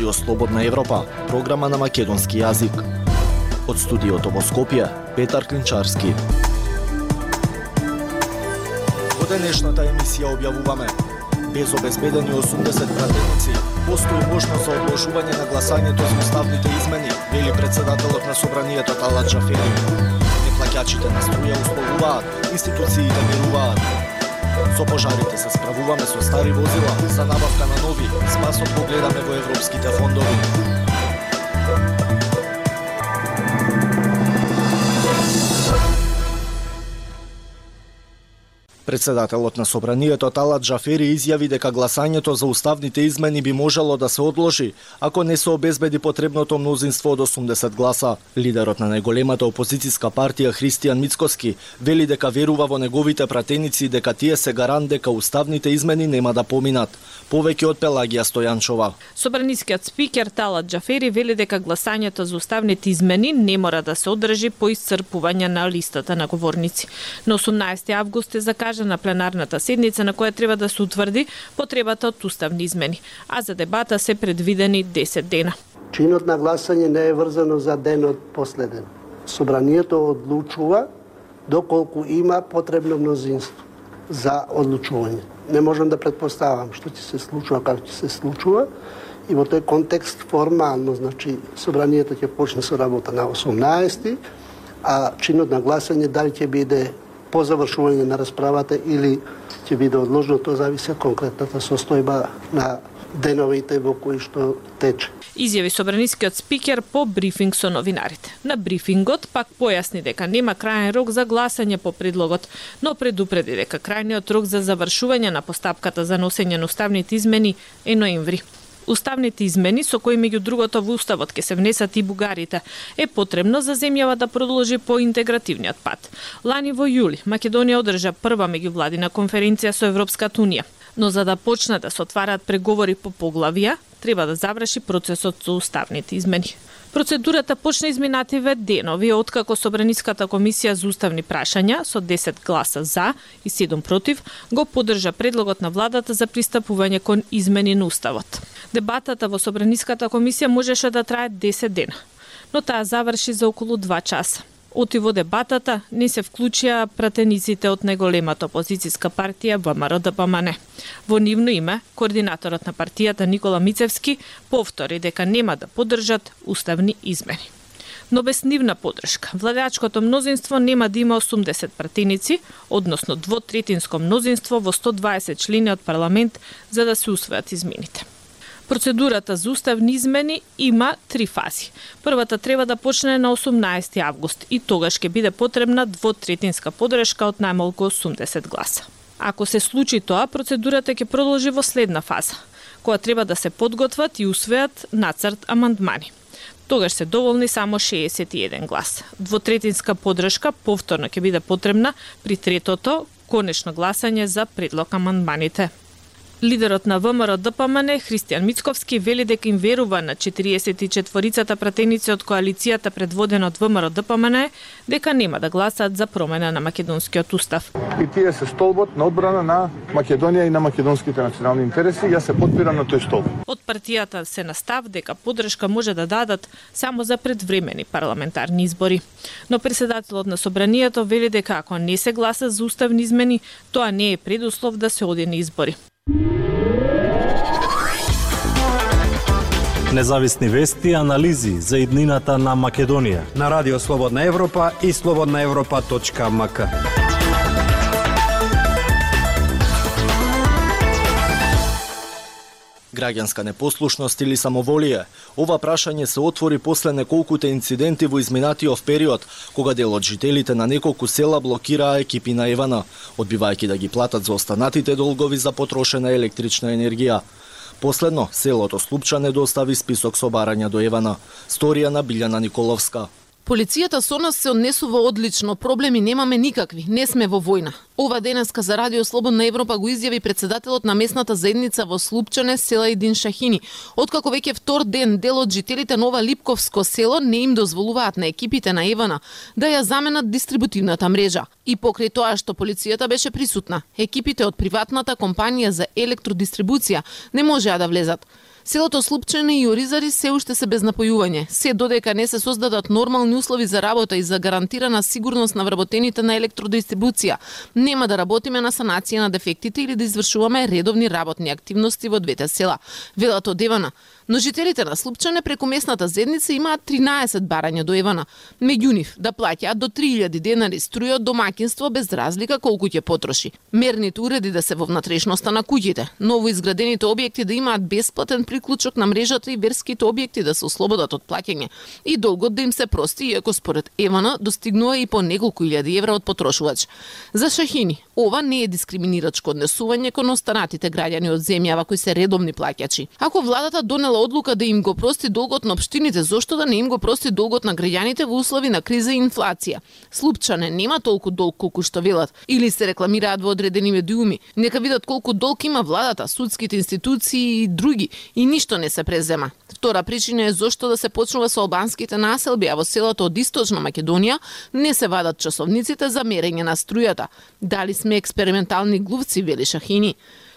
Радио Слободна Европа, програма на македонски јазик. Од студиото во Скопје, Петар Клинчарски. Во денешната емисија објавуваме без обезбедени 80 пратеници, постои можност за одложување на гласањето за уставните измени, вели председателот на собранието Талат Джафери. Неплаќачите на струја условуваат, институциите мируваат. Со пожарите се справуваме со стари возила, за набавка на нови, спасот го гледаме во европските фондови. Председателот на Собранието Талат Джафери изјави дека гласањето за уставните измени би можело да се одложи ако не се обезбеди потребното мнозинство од 80 гласа. Лидерот на најголемата опозициска партија Христијан Мицкоски вели дека верува во неговите пратеници дека тие се гарант дека уставните измени нема да поминат. Повеќе од Пелагија Стојанчова. Собранискиот спикер Талат Джафери вели дека гласањето за уставните измени не мора да се одржи по исцрпување на листата на говорници. На 18 август е закажа на пленарната седница на која треба да се утврди потребата од уставни измени, а за дебата се предвидени 10 дена. Чинот на гласање не е врзано за денот последен. Собранието одлучува доколку има потребно мнозинство за одлучување. Не можам да предпоставам што ќе се случува, како ќе се случува, и во тој контекст формално, значи, собранието ќе почне со работа на 18 а чинот на гласање дали ќе биде по завршување на расправата или ќе биде одложено, тоа зависи од конкретната состојба на деновите во кои што тече. Изјави собранискиот спикер по брифинг со новинарите. На брифингот пак појасни дека нема крајен рок за гласање по предлогот, но предупреди дека крајниот рок за завршување на постапката за носење на уставните измени е ноември уставните измени со кои меѓу другото во уставот ќе се внесат и бугарите е потребно за земјава да продолжи по интегративниот пат. Лани во јули Македонија одржа прва меѓувладина конференција со Европската унија, но за да почне да се отвараат преговори по поглавија, треба да заврши процесот со уставните измени. Процедурата почна изминативе денови откако Собраниската комисија за уставни прашања со 10 гласа за и 7 против го поддржа предлогот на владата за пристапување кон измени на уставот. Дебатата во Собраниската комисија можеше да трае 10 дена, но таа заврши за околу 2 часа. Оти во дебатата не се вклучија пратениците од најголемата опозицијска партија ВМРО ДПМН. Да во нивно име, координаторот на партијата Никола Мицевски повтори дека нема да поддржат уставни измени. Но без нивна подршка, владеачкото мнозинство нема да има 80 пратеници, односно двотретинско мнозинство во 120 члени од парламент за да се усвојат измените. Процедурата за уставни измени има три фази. Првата треба да почне на 18 август и тогаш ќе биде потребна двотретинска подршка од најмалку 80 гласа. Ако се случи тоа, процедурата ќе продолжи во следна фаза, која треба да се подготват и усвојат нацрт амандмани. Тогаш се доволни само 61 глас. Двотретинска подршка повторно ќе биде потребна при третото конечно гласање за предлог амандманите. Лидерот на ВМРО ДПМН Христијан Мицковски вели дека им верува на 44-цата пратеници од коалицијата предводена од ВМРО ДПМН дека нема да гласаат за промена на македонскиот устав. И тие се столбот на одбрана на Македонија и на македонските национални интереси. Јас се подпирам на тој столб. Од партијата се настав дека подршка може да дадат само за предвремени парламентарни избори. Но председателот на собранието вели дека ако не се гласа за уставни измени, тоа не е предуслов да се оди на избори. Независни вести и анализи за иднината на Македонија. На Радио Слободна Европа и слободнаевропа.мк. Граѓанска непослушност или самоволие? Ова прашање се отвори после неколкуте инциденти во изминатиот период, кога дел од жителите на неколку села блокираа екипи на Евана, одбивајќи да ги платат за останатите долгови за потрошена електрична енергија. Последно, селото Слупчане достави список со барања до Евана. Сторија на Билјана Николовска. Полицијата со нас се однесува одлично, проблеми немаме никакви, не сме во војна. Ова денеска за Радио Слободна Европа го изјави председателот на местната заедница во Слупчане, села Идин Шахини. Откако веќе втор ден дел од жителите на ова Липковско село не им дозволуваат на екипите на Евана да ја заменат дистрибутивната мрежа. И покрај тоа што полицијата беше присутна, екипите од приватната компанија за електродистрибуција не можеа да влезат. Селото Слупчене и Оризари се уште се без напојување, се додека не се создадат нормални услови за работа и за гарантирана сигурност на вработените на електродистрибуција. Нема да работиме на санација на дефектите или да извршуваме редовни работни активности во двете села. Велат од Евана, но жителите на Слупчане преку местната зедница имаат 13 барања до Евана. Меѓу нив да плаќаат до 3000 денари струја од домаќинство без разлика колку ќе потроши. Мерните уреди да се во внатрешноста на куќите, ново изградените објекти да имаат бесплатен приклучок на мрежата и верските објекти да се ослободат од плаќање и долгот да им се прости, иако според Евана достигнува и по неколку илјади евра од потрошувач. За Шахини, ова не е дискриминирачко однесување кон останатите граѓани од земјава кои се редовни плаќачи. Ако владата донела одлука да им го прости долгот на општините, зошто да не им го прости долгот на граѓаните во услови на криза и инфлација? Слупчане нема толку долг колку што велат или се рекламираат во одредени медиуми. Нека видат колку долг има владата, судските институции и други и ништо не се презема. Втора причина е зошто да се почнува со албанските населби, а во селото од Источна Македонија не се вадат часовниците за мерење на струјата. Дали сме експериментални глувци, вели Шахини.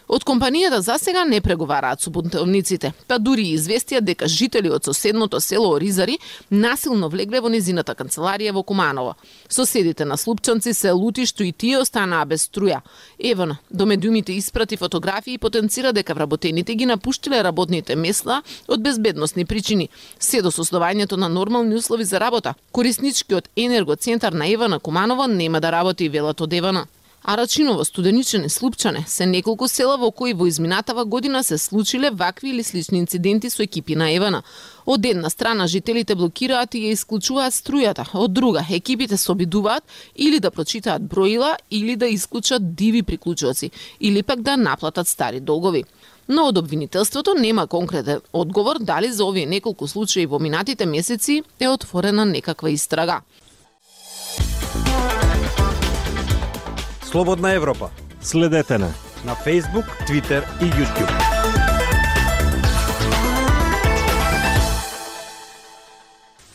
Од компанијата за сега не преговараат со бунтовниците, па дури известија дека жители од соседното село Оризари насилно влегле во незината канцеларија во Куманово. Соседите на Слупчанци се лути што и тие останаа без струја. Евано, до медиумите испрати фотографии и потенцира дека вработените ги напуштиле работните места од безбедносни причини, се до создавањето на нормални услови за работа. Корисничкиот енергоцентар на Евана Куманово нема да работи велат од Евана. Арачиново, Студеничене, Слупчане се неколку села во кои во изминатава година се случиле вакви или слични инциденти со екипи на Евана. Од една страна жителите блокираат и ја исклучуваат струјата, од друга екипите се обидуваат или да прочитаат броила или да исклучат диви приклучоци или пак да наплатат стари долгови. Но од обвинителството нема конкретен одговор дали за овие неколку случаи во минатите месеци е отворена некаква истрага. Слободна Европа. Следете не. На Facebook, Twitter и YouTube.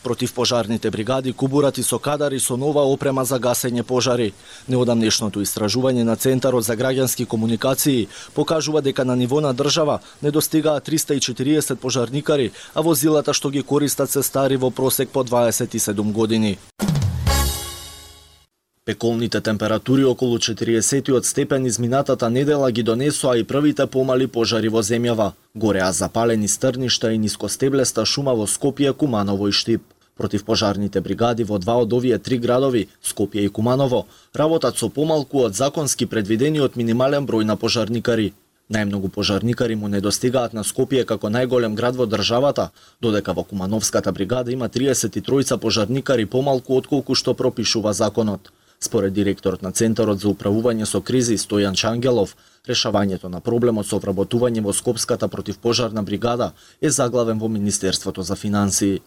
Противпожарните бригади кубурат и со кадари со нова опрема за гасење пожари. Неодамнешното истражување на Центарот за граѓански комуникации покажува дека на ниво на држава недостигаат 340 пожарникари, а возилата што ги користат се стари во просек по 27 години. Пеколните температури околу 40 степен изминатата недела ги донесоа и првите помали пожари во земјава. Гореа запалени стрништа и нискостеблеста шума во Скопје, Куманово и Штип. Против пожарните бригади во два од овие три градови, Скопје и Куманово, работат со помалку од законски предвидениот минимален број на пожарникари. Најмногу пожарникари му недостигаат на Скопје како најголем град во државата, додека во Кумановската бригада има 33 пожарникари помалку отколку што пропишува законот. Според директорот на Центарот за управување со кризи Стојан Чангелов, решавањето на проблемот со вработување во Скопската противпожарна бригада е заглавен во Министерството за финансии.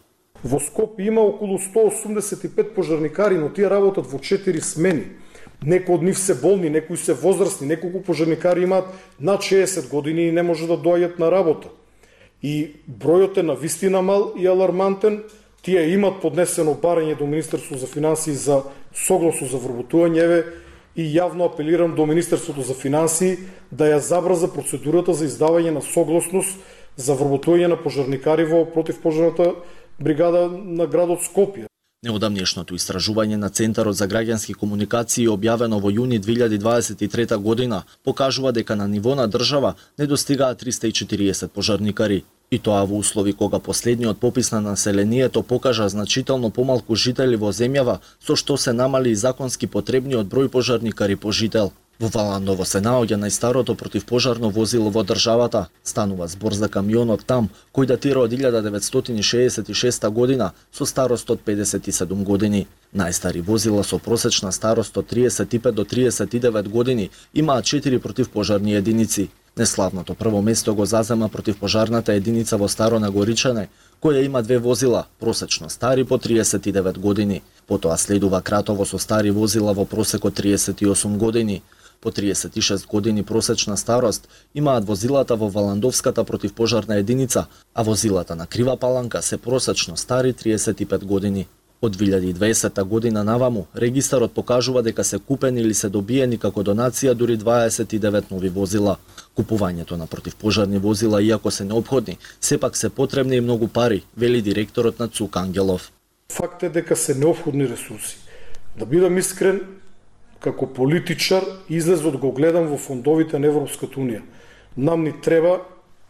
Во Скопје има околу 185 пожарникари, но тие работат во 4 смени. Некои од нив се болни, некои се возрастни, неколку пожарникари имаат над 60 години и не може да доаѓат на работа. И бројот е на вистина мал и алармантен, тие имат поднесено барање до Министерство за финансии за согласно за вработување еве и јавно апелирам до Министерството за финансии да ја забрза процедурата за издавање на согласност за вработување на пожарникари во противпожарната бригада на градот Скопје. Неодамнешното истражување на Центарот за граѓански комуникации објавено во јуни 2023 година покажува дека на ниво на држава недостигаат 340 пожарникари. И тоа во услови кога последниот попис на населението покажа значително помалку жители во земјава, со што се намали и законски потребниот број пожарникари по жител. Во Валандово се наоѓа најстарото противпожарно возило во државата. Станува збор за камионот там, кој датира од 1966 година со старост од 57 години. Најстари возила со просечна старост од 35 до 39 години имаат 4 противпожарни единици. Неславното прво место го зазема противпожарната единица во Старо Нагоричане, која има две возила, просечно стари по 39 години. Потоа следува Кратово со стари возила во просеко 38 години. По 36 години просечна старост имаат возилата во Валандовската противпожарна единица, а возилата на Крива Паланка се просечно стари 35 години. Од 2020 година наваму, регистарот покажува дека се купени или се добиени како донација дури 29 нови возила. Купувањето на противпожарни возила, иако се необходни, сепак се потребни и многу пари, вели директорот на ЦУК Ангелов. Факт е дека се необходни ресурси. Да бидам искрен, како политичар, излезот го гледам во фондовите на Европската Унија. Нам ни треба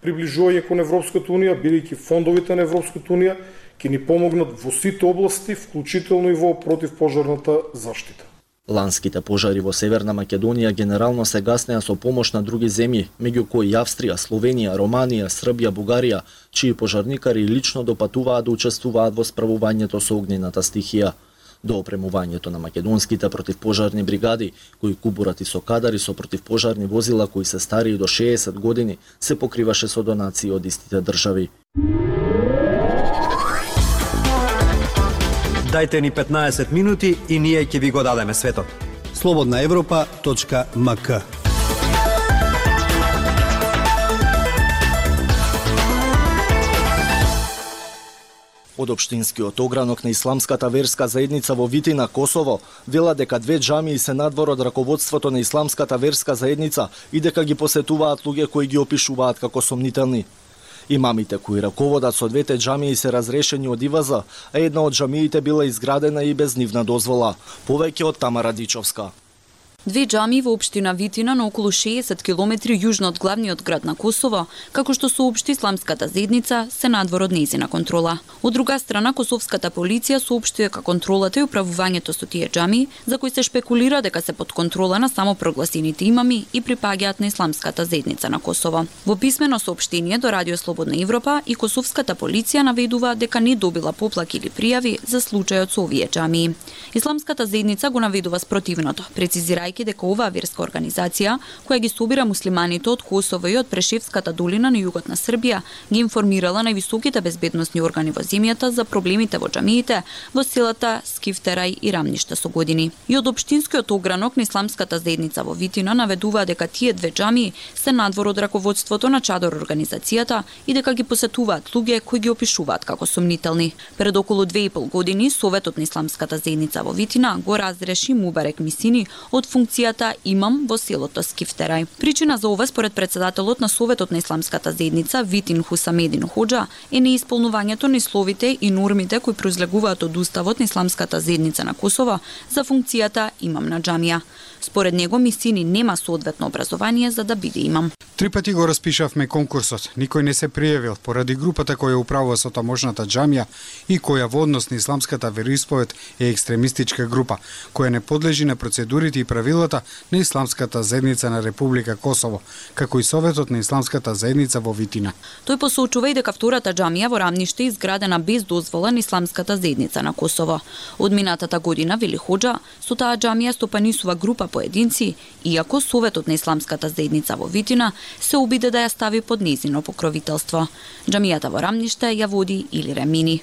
приближување кон Европската Унија, бидејќи фондовите на Европската Унија ќе ни помогнат во сите области, вклучително и во противпожарната заштита. Ланските пожари во Северна Македонија генерално се гаснеа со помош на други земји, меѓу кои Австрија, Словенија, Романија, Србија, Бугарија, чии пожарникари лично допатуваат да учествуваат во справувањето со огнената стихија до опремувањето на македонските противпожарни бригади, кои кубурат и со кадари со противпожарни возила кои се старији до 60 години, се покриваше со донации од истите држави. Дайте ни 15 минути и ние ќе ви го дадеме светот. Слободна Европа.мк Од Обштинскиот огранок на Исламската верска заедница во Витина, Косово, вела дека две џамии се надвор од раководството на Исламската верска заедница и дека ги посетуваат луѓе кои ги опишуваат како сомнителни. Имамите кои раководат со двете џамии се разрешени од ИВАЗа, а една од џамиите била изградена и без нивна дозвола. Повеќе од Тамара Дичовска. Две џами во општина Витина на околу 60 километри јужно од главниот град на Косово, како што соопшти Исламската заедница, се надвор од незина контрола. Од друга страна, косовската полиција соопштува дека контролата и управувањето со тие џами, за кои се шпекулира дека се под контрола на самопрогласените имами и припаѓаат на Исламската заедница на Косово. Во писмено соопштение до Радио Слободна Европа и косовската полиција наведува дека не добила поплаки или пријави за случајот со овие џами. Исламската заедница го наведува спротивното, прецизирајќи додајќи дека оваа верска организација, која ги собира муслиманите од Косово и од Прешевската долина на југот на Србија, ги информирала на високите безбедносни органи во земјата за проблемите во џамиите во селата Скифтерај и Рамниште со години. И од општинскиот огранок на Исламската заедница во Витина наведува дека тие две џамии се надвор од раководството на чадор организацијата и дека ги посетуваат луѓе кои ги опишуваат како сомнителни. Пред околу две и пол години Советот на Исламската заедница во Витина го разреши Мубарек Мисини од функција функцијата имам во селото Скифтерај. Причина за ова според председателот на Советот на Исламската заедница Витин Хусамедин Ходжа е неисполнувањето на словите и нормите кои произлегуваат од уставот на Исламската заедница на Косово за функцијата имам на џамија. Според него Мисини нема соодветно образование за да биде имам. Три пати го распишавме конкурсот. Никој не се пријавил поради групата која управува со тамошната џамија и која во однос на исламската вероисповед е екстремистичка група, која не подлежи на процедурите и правилата на Исламската заедница на Република Косово, како и Советот на Исламската заедница во Витина. Тој посочува и дека втората џамија во Рамниште изградена без дозвола на Исламската заедница на Косово. Од минатата година, вели Ходжа, со таа џамија стопанисува група поединци, иако Советот на Исламската заедница во Витина се обиде да ја стави под незино покровителство. Џамијата во Рамниште ја води или Ремини.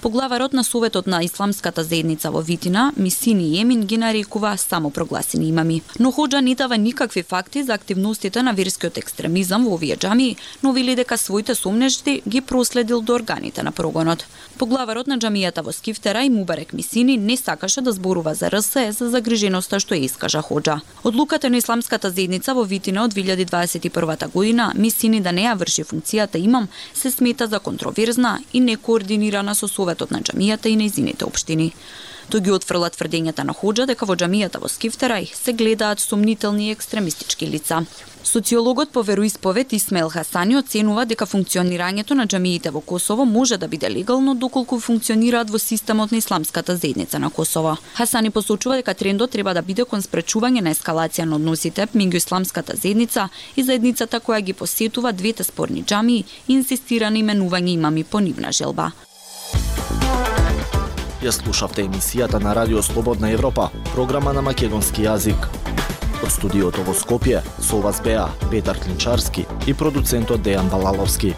Поглаварот на Советот на Исламската заедница во Витина, Мисини Емин ги нарекува само прогласени имами. Но Ходжа не дава никакви факти за активностите на верскиот екстремизам во овие џамии, но вели дека своите сумнежди ги проследил до органите на прогонот. Поглаварот на џамијата во Скифтера и Мубарек Мисини не сакаше да зборува за РСЕ за загриженоста што ја искажа Ходжа. Одлуката на Исламската заедница во Витина од 2021 година Мисини да не ја врши функцијата имам се смета за контроверзна и некоординирана со Советот на џамијата и нејзините општини. Тој ги отфрла тврдењата на Ходжа дека во џамијата во Скифтерај се гледаат сумнителни екстремистички лица. Социологот по вероисповед Исмел Хасани оценува дека функционирањето на џамиите во Косово може да биде легално доколку функционираат во системот на Исламската заедница на Косово. Хасани посочува дека трендот треба да биде кон спречување на ескалација на односите меѓу Исламската заедница и заедницата која ги посетува двете спорни џамии и инсистира на именување имами по нивна желба. Ја слушавте емисијата на Радио Слободна Европа, програма на македонски јазик. Од студиото во Скопје, со вас беа Петар Клинчарски и продуцентот Дејан Балаловски.